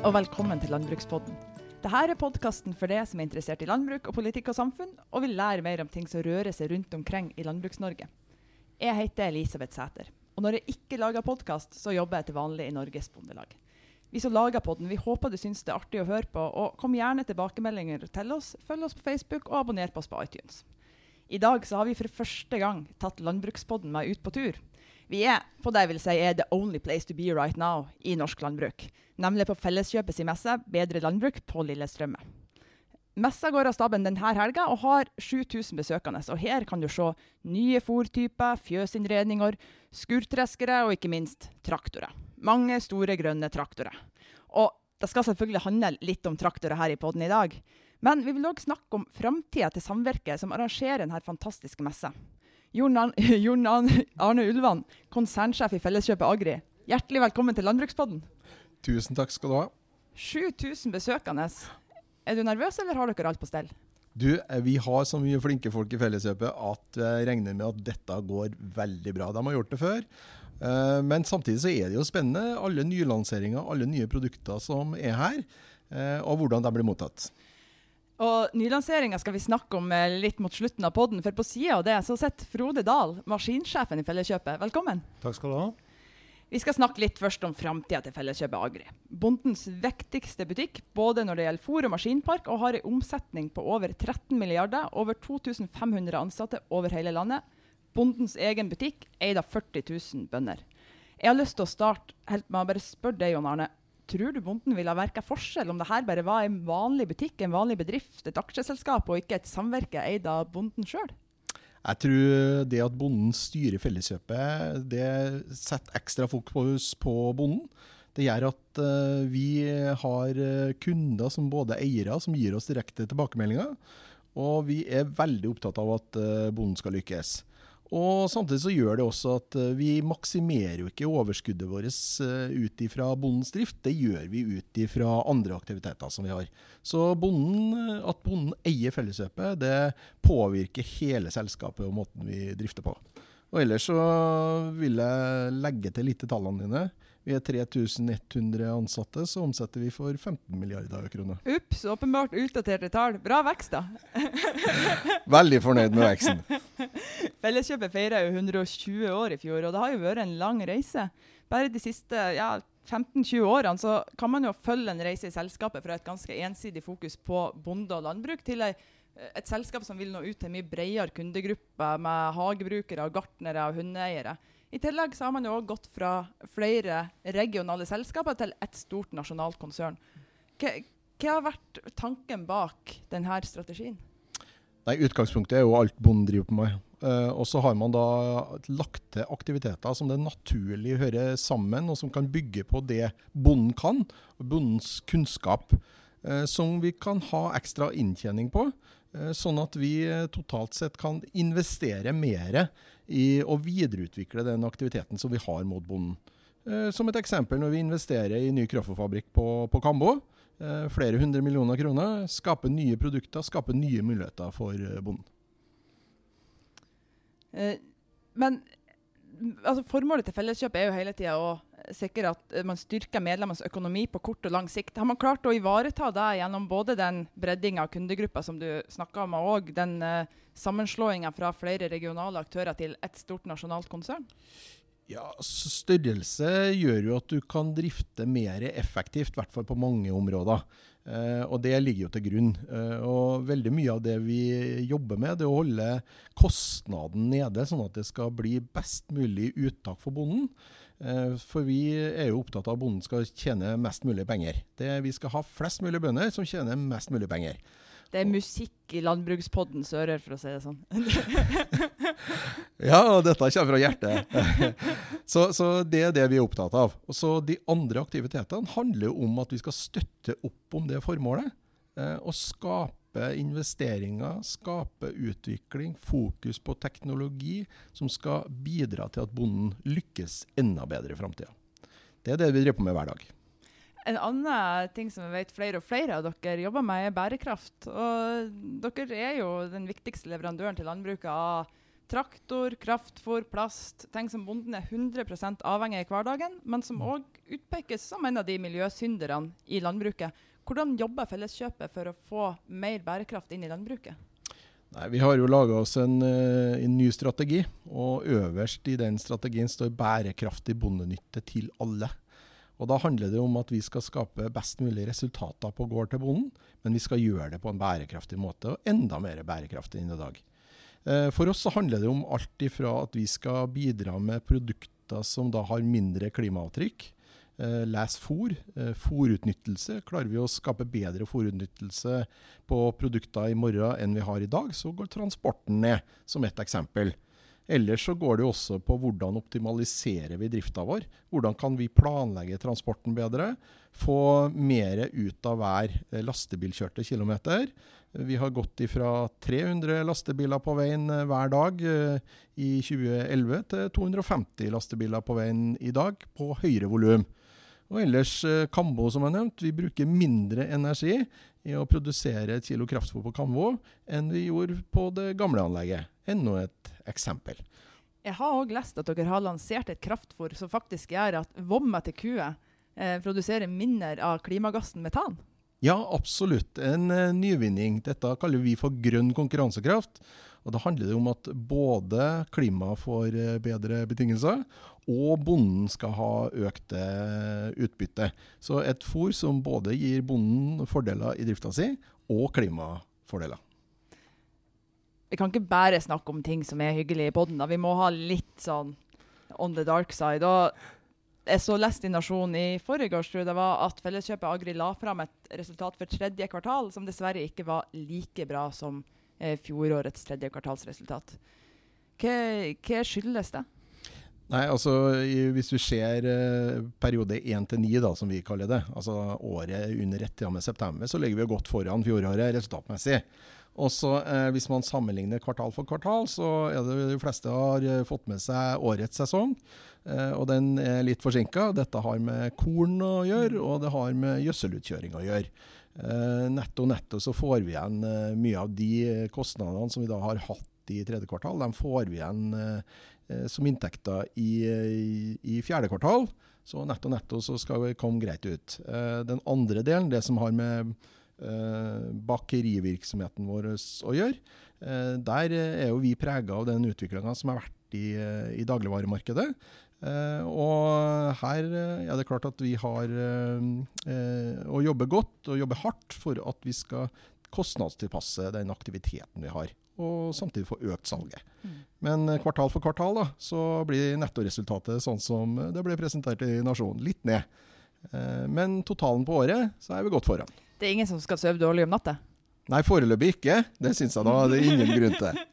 og velkommen til Landbrukspodden. Dette er podkasten for deg som er interessert i landbruk og politikk og samfunn, og vil lære mer om ting som rører seg rundt omkring i Landbruks-Norge. Jeg heter Elisabeth Sæter, og når jeg ikke lager podkast, så jobber jeg til vanlig i Norges Bondelag. Vi som lager podden, vi håper du syns det er artig å høre på, og kom gjerne tilbakemeldinger til oss. Følg oss på Facebook og abonner på oss på iTunes. I dag så har vi for første gang tatt Landbrukspodden med ut på tur. Vi er på det jeg vil si er the only place to be right now i norsk landbruk. Nemlig på Felleskjøpet sin messe Bedre landbruk på Lillestrømme. Messa går av staben denne helga og har 7000 besøkende. og Her kan du se nye fòrtyper, fjøsinnredninger, skurtreskere og ikke minst traktorer. Mange store, grønne traktorer. Og det skal selvfølgelig handle litt om traktorer her i poden i dag. Men vi vil òg snakke om framtida til samvirket som arrangerer denne fantastiske messa. Jon Arne Ulvan, konsernsjef i Felleskjøpet Agri. Hjertelig velkommen til Landbrukspodden. Tusen takk skal du ha. 7000 besøkende. Er du nervøs, eller har dere alt på stell? Du, eh, Vi har så mye flinke folk i Felleskjøpet at jeg regner med at dette går veldig bra. De har gjort det før. Eh, men samtidig så er det jo spennende. Alle nylanseringer, alle nye produkter som er her, eh, og hvordan de blir mottatt. Og Nylanseringa skal vi snakke om litt mot slutten av podden, for på sida av det så sitter Frode Dahl, maskinsjefen i Felleskjøpet. Velkommen. Takk skal du ha. Vi skal snakke litt først om framtida til Felleskjøpet Agri. Bondens viktigste butikk både når det gjelder fôr og maskinpark, og har en omsetning på over 13 milliarder, over 2500 ansatte over hele landet. Bondens egen butikk eid av 40 000 bønder. Jeg har lyst til å starte helt med å bare spørre deg, Jon Arne. Tror du bonden ville ha merka forskjell om det her bare var en vanlig butikk, en vanlig bedrift, et aksjeselskap, og ikke et samvirke eid av bonden sjøl? Jeg tror det at bonden styrer Felleskjøpet, det setter ekstra fokus på bonden. Det gjør at uh, vi har kunder som både eiere, som gir oss direkte tilbakemeldinger. Og vi er veldig opptatt av at uh, bonden skal lykkes. Og Samtidig så gjør det også at uh, vi maksimerer jo ikke overskuddet vårt ut ifra bondens drift. Det gjør vi ut ifra andre aktiviteter som vi har. Så bonden, at bonden eier Felleskjøpet, det påvirker hele selskapet og måten vi drifter på. Og Ellers så vil jeg legge til litt i tallene dine. Vi er 3100 ansatte, så omsetter vi for 15 milliarder kroner. Ups, åpenbart utdaterte tall. Bra vekst, da. Veldig fornøyd med veksten. Felleskjøpet feira jo 120 år i fjor, og det har jo vært en lang reise. Bare de siste ja, 15-20 årene så kan man jo følge en reise i selskapet fra et ganske ensidig fokus på bonde og landbruk til ei et selskap som vil nå ut til mye bredere kundegruppe med hagebrukere, gartnere og hundeeiere. I tillegg så har man jo også gått fra flere regionale selskaper til ett stort nasjonalt konsern. Hva, hva har vært tanken bak denne strategien? Nei, Utgangspunktet er jo alt bonden driver på med. Uh, og så har man da lagt til aktiviteter som det naturlig hører sammen, og som kan bygge på det bonden kan, og bondens kunnskap. Uh, som vi kan ha ekstra inntjening på. Uh, sånn at vi totalt sett kan investere mer i å videreutvikle den aktiviteten som vi har mot bonden. Som et eksempel når vi investerer i ny kraftfabrikk på, på Kambo. Flere hundre millioner kroner. Skape nye produkter, skape nye muligheter for bonden. Eh, men altså, formålet til Felleskjøp er jo hele tida å sikre at man styrker medlemmenes økonomi på kort og lang sikt. Har man klart å ivareta det gjennom både den breddinga av kundegrupper som du snakka om, og den uh, sammenslåinga fra flere regionale aktører til ett stort nasjonalt konsern? Ja, Størrelse gjør jo at du kan drifte mer effektivt, i hvert fall på mange områder. Eh, og det ligger jo til grunn. Eh, og veldig mye av det vi jobber med, det er å holde kostnaden nede, sånn at det skal bli best mulig uttak for bonden. Eh, for vi er jo opptatt av at bonden skal tjene mest mulig penger. Det, vi skal ha flest mulig bønder som tjener mest mulig penger. Det er musikk i landbrukspodden ører, for å si det sånn. ja, og dette kommer fra hjertet. så, så, det er det vi er opptatt av. Og så De andre aktivitetene handler om at vi skal støtte opp om det formålet. Eh, og skape investeringer, skape utvikling, fokus på teknologi som skal bidra til at bonden lykkes enda bedre i framtida. Det er det vi driver på med hver dag. En annen ting som jeg vet flere og flere av dere jobber med, er bærekraft. Og dere er jo den viktigste leverandøren til landbruket av Traktor, kraftfôr, plast. Ting som bonden er 100 avhengig av i hverdagen, men som òg utpekes som en av de miljøsynderne i landbruket. Hvordan jobber Felleskjøpet for å få mer bærekraft inn i landbruket? Nei, Vi har jo laga oss en, eh, en, ny strategi, og øverst i den strategien står bærekraftig bondenytte til alle. Og Da handler det om at vi skal skape best mulig resultater på gård til bonden, men vi skal gjøre det på en bærekraftig måte, og enda mer bærekraftig enn i dag. Eh, for oss så handler det om alt ifra at vi skal bidra med produkter som da har mindre klimaavtrykk. Eh, les fôr. Eh, fôrutnyttelse. Klarer vi å skape bedre fôrutnyttelse på produkter i morgen enn vi har i dag, så går transporten ned, som et eksempel. Ellers så går det også på hvordan optimaliserer vi drifta vår. Hvordan kan vi planlegge transporten bedre? Få mer ut av hver lastebilkjørte kilometer. Vi har gått fra 300 lastebiler på veien eh, hver dag eh, i 2011 til 250 lastebiler på veien i dag, på høyere volum. Og ellers eh, Kambo, som jeg nevnte, Vi bruker mindre energi i å produsere et kilo kraftfôr på Kamvå enn vi gjorde på det gamle anlegget. Enda et eksempel. Jeg har òg lest at dere har lansert et kraftfôr som faktisk gjør at vomma til kuer eh, produserer mindre av klimagassen metan. Ja, absolutt. En uh, nyvinning. Dette kaller vi for grønn konkurransekraft. Og Da handler det om at både klimaet får uh, bedre betingelser, og bonden skal ha økte uh, utbytte. Så et fôr som både gir bonden fordeler i drifta si, og klimafordeler. Vi kan ikke bare snakke om ting som er hyggelig i poden. Vi må ha litt sånn on the dark side. Og jeg så lest i Nasjonen i forrige års, tror jeg det var, at Felleskjøpet Agri la fram et resultat for tredje kvartal som dessverre ikke var like bra som eh, fjorårets tredje kvartalsresultat. Hva, hva skyldes det? Nei, altså Hvis du ser eh, periode 1 til 9, da, som vi kaller det, altså året under ett ja med september, så ligger vi godt foran fjoråret resultatmessig. Og så eh, Hvis man sammenligner kvartal for kvartal, så er det de fleste har eh, fått med seg årets sesong. Eh, og den er litt forsinka. Dette har med korn å gjøre, og det har med gjødselutkjøring å gjøre. Eh, netto netto så får vi igjen eh, mye av de kostnadene som vi da har hatt i tredje kvartal. De får vi igjen eh, som inntekter i, i, i, fjerde kvartal. Så netto netto så skal vi komme greit ut. den andre delen, det som har med bakerivirksomheten vår å gjøre. Eh, der er jo vi prega av den utviklinga som har vært i, eh, i dagligvaremarkedet. og her er det klart at vi har å jobbe godt og jobbe hardt for at vi skal kostnadstilpasse den aktiviteten vi har og samtidig få økt salget. Mm. Men kvartal for kvartal da, så blir nettoresultatet sånn som det ble presentert i Nasjonen, litt ned. Men totalen på året så er vi godt foran. Det er ingen som skal sove dårlig om natta? Nei, foreløpig ikke. Det syns jeg da det er ingen grunn til.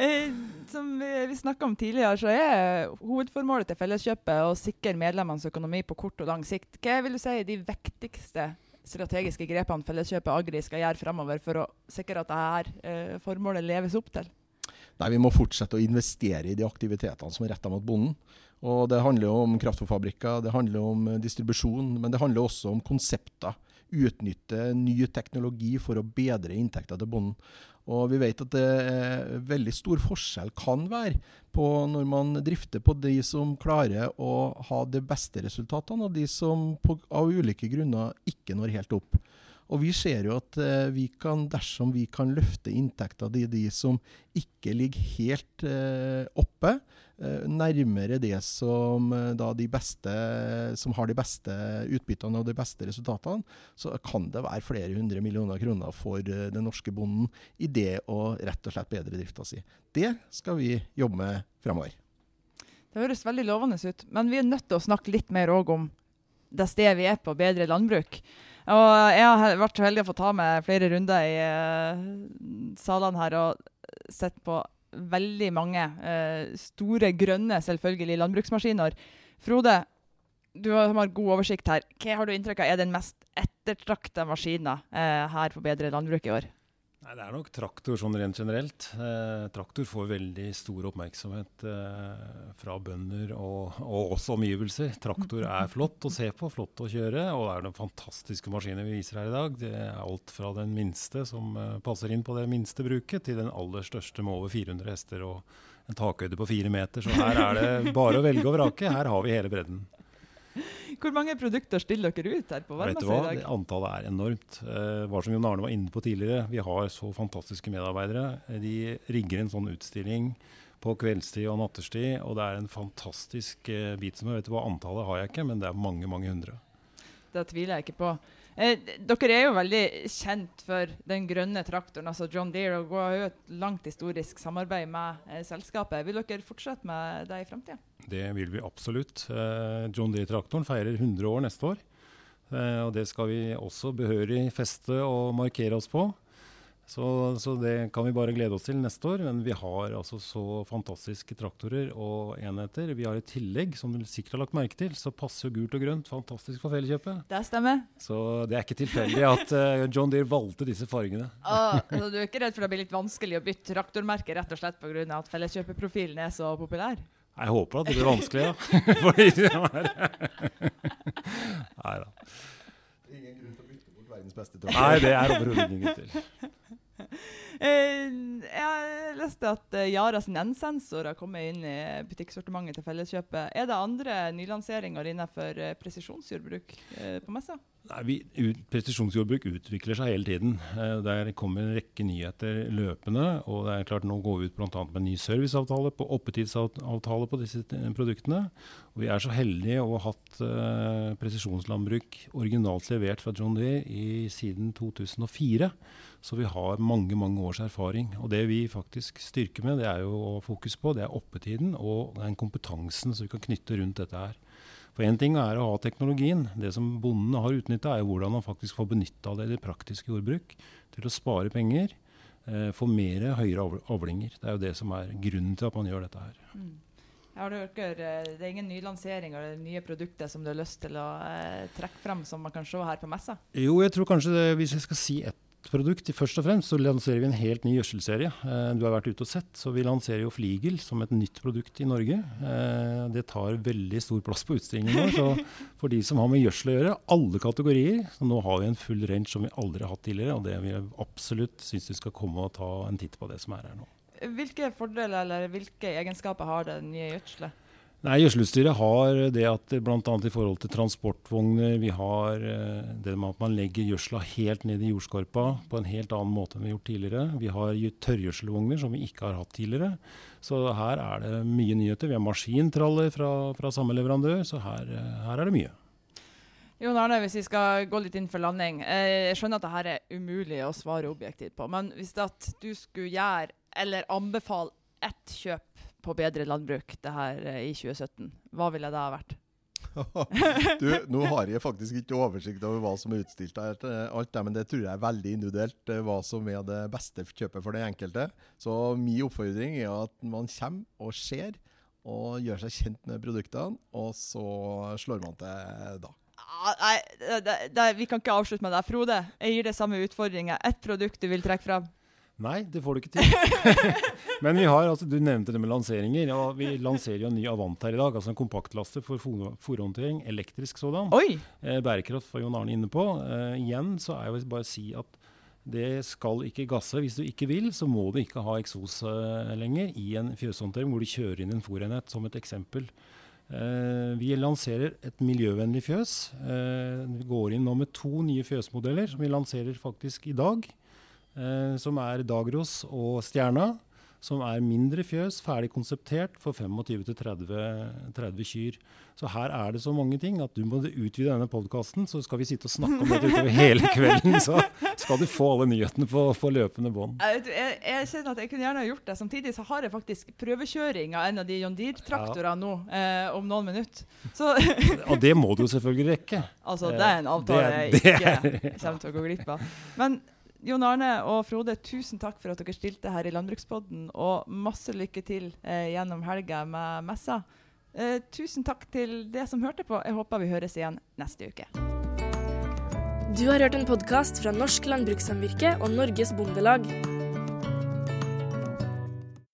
Eh, som vi, snakka om tidligere, så er hovedformålet til Felleskjøpet å sikre medlemmenes økonomi på kort og lang sikt. Hva vil du si er de viktigste strategiske grepene Felleskjøpet Agri skal gjøre framover for å sikre at dette eh, formålet leves opp til? Nei, Vi må fortsette å investere i de aktivitetene som er retta mot bonden. Og Det handler om kraftfòrfabrikker, det handler om distribusjon, men det handler også om konsepter utnytte ny teknologi for å bedre inntekta til bonden. Og vi vet at det er veldig stor forskjell kan være på når man drifter på de som klarer å ha de beste resultatene, og de som på, av ulike grunner ikke når helt opp. Og vi ser jo at eh, vi kan, dersom vi kan løfte inntekta til de, som ikke ligger helt eh, oppe, eh, nærmere det som da de beste som har de beste utbyttene og de beste resultatene, så kan det være flere hundre millioner kroner for den norske bonden i det å rett og slett bedre drifta si. Det skal vi jobbe med fremover. Det høres veldig lovende ut, men vi er nødt til å snakke litt mer om det stedet vi er på, bedre landbruk. Og jeg har vært så heldig å få ta med flere runder i uh, salene her og sett på veldig mange uh, store, grønne, selvfølgelig, landbruksmaskiner. Frode, du har god oversikt her. Hva har du inntrykk av er den mest ettertrakta maskina uh, her på Bedre landbruk i år? Nei, Det er nok traktor sånn rent generelt. Eh, traktor får veldig stor oppmerksomhet eh, fra bønder og, og også omgivelser. Traktor er flott å se på, flott å kjøre, og det er noen fantastiske maskiner vi viser her i dag. Det er alt fra den minste som eh, passer inn på det minste bruket, til den aller største med over 400 hester og en takhøyde på fire meter. Så her er det bare å velge og vrake. Her har vi hele bredden. Hvor mange produkter stiller dere ut her på Værmessa hva? i Det dag? antallet er enormt. Eh, var som Jon Arne var inne på tidligere, vi har så fantastiske medarbeidere. Eh, De rigger en sånn utstilling på kveldstid og nattestid, og det er en fantastisk eh, bit som jeg vet hva, Antallet har jeg ikke, men det er mange, mange hundre. Det tviler jeg ikke på. Eh, dere er jo veldig kjent for den grønne traktoren, altså John Deere, og har jo et langt historisk samarbeid med eh, selskapet. Vil dere fortsette med det i framtida? Det vil vi absolutt. Eh, John Deere-traktoren feirer 100 år neste år. Eh, og det skal vi også behørig feste og markere oss på. Så, så det kan vi bare glede oss til neste år. Men vi har altså så fantastiske traktorer og enheter. Vi har et tillegg, som du sikkert har lagt merke til, så passer jo gult og grønt fantastisk for Felleskjøpet. Det stemmer. Så det er ikke tilfeldig at uh, John Deere valgte disse fargene. Ah, så du er ikke redd for det blir litt vanskelig å bytte traktormerke rett og slett pga. at felleskjøpeprofilen er så populær? Jeg håper at det blir vanskelig, ja. Fordi det er Nei da. Ingen grunn til å bytte bort verdens beste Nei, det er overhodet ingen grunn til. Eh, jeg leste at eh, Yara sin N-sensor har kommet inn i butikksortimentet til Felleskjøpet. Er det andre nylanseringer innenfor eh, presisjonsjordbruk på messa? Nei, vi, ut, presisjonsjordbruk utvikler seg hele tiden. Der kommer en rekke nyheter løpende. og det er klart Nå går vi ut blant annet med en ny serviceavtale på oppetidsavtale på disse produktene. Og vi er så heldige å ha hatt presisjonslandbruk originalt levert fra John Deere siden 2004. Så vi har mange mange års erfaring. Og det vi faktisk styrker med, det er jo å fokus på, det er oppetiden og den kompetansen som vi kan knytte rundt dette her. For én ting er å ha teknologien. Det som bondene har utnytta, er jo hvordan man faktisk får benytta det i det praktiske jordbruk til å spare penger. Eh, få mer høyere avlinger. Det er jo det som er grunnen til at man gjør dette her. Har dere, eh, det er ingen nylanseringer eller nye produkter som du har lyst til å eh, trekke frem, som man kan se her på messa? Jo, jeg tror kanskje det, hvis jeg skal si ett produkt, først og fremst så lanserer vi en helt ny gjødselserie. Eh, du har vært ute og sett, så vi lanserer jo Fligel som et nytt produkt i Norge. Eh, det tar veldig stor plass på utstillingen vår, så for de som har med gjødsel å gjøre, alle kategorier. Så nå har vi en full range som vi aldri har hatt tidligere, og det jeg absolutt synes du skal komme og ta en titt på det som er her nå. Hvilke fordeler eller hvilke egenskaper har det nye gjødselet? Nei, Gjødselutstyret har det at bl.a. i forhold til transportvogner, vi har eh, det med at man legger gjødsla helt ned i jordskorpa på en helt annen måte enn vi har gjort tidligere. Vi har tørrgjødselvogner som vi ikke har hatt tidligere. Så her er det mye nyheter. Vi har maskintraller fra, fra samme leverandør, så her, eh, her er det mye. Jon Arne, hvis vi skal gå litt inn for landing. eh, Jeg skjønner at dette er umulig å svare objektivt på, men hvis du skulle gjøre eller anbefale ett kjøp på bedre landbruk det her eh, i 2017, hva ville det ha vært? du, nå har jeg faktisk ikke oversikt over hva som er utstilt her, eh, alt det, men det tror jeg er veldig individuelt, eh, hva som er det beste kjøpet for den enkelte. Så min oppfordring er at man kommer og ser, og gjør seg kjent med produktene, og så slår man til da. Ah, Nei, det, det, det, vi kan ikke avslutte med det. Frode, jeg gir deg samme utfordringa. Ett produkt du vil trekke fram? Nei, det får du ikke til. Men vi har, altså, du nevnte det med lanseringer. Ja, vi lanserer jo en ny Avant her i dag. altså En kompaktlaster for fòrhåndtering. elektrisk sådan. Eh, bærekraft var Jon Arne inne på. Eh, igjen så er jeg bare å si at det skal ikke gasse. Hvis du ikke vil, så må du ikke ha eksos eh, lenger i en fjøshåndtering hvor du kjører inn en fòrenhet, som et eksempel. Eh, vi lanserer et miljøvennlig fjøs. Eh, vi går inn nå med to nye fjøsmodeller som vi lanserer faktisk i dag. Eh, som er Dagros og Stjerna. Som er mindre fjøs, ferdig konseptert for 25-30 kyr. Så her er det så mange ting at du må utvide denne podkasten, så skal vi sitte og snakke om dette utover hele kvelden. Så skal du få alle nyhetene på, på løpende bånd. Jeg, jeg, kjenner at jeg kunne gjerne gjort det. Samtidig så har jeg faktisk prøvekjøring av en av de John Deere-traktorene nå eh, om noen minutter. Så Og det må du jo selvfølgelig rekke. altså, det er en avtale jeg Det- jeg ikke er- kommer til å gå glipp av. Men Jon Arne og Frode, tusen takk for at dere stilte her i Landbrukspodden, og masse lykke til eh, gjennom helga med messa. Eh, tusen takk til dere som hørte på. Jeg håper vi høres igjen neste uke. Du har hørt en podkast fra Norsk Landbrukssamvirke og Norges Bondelag.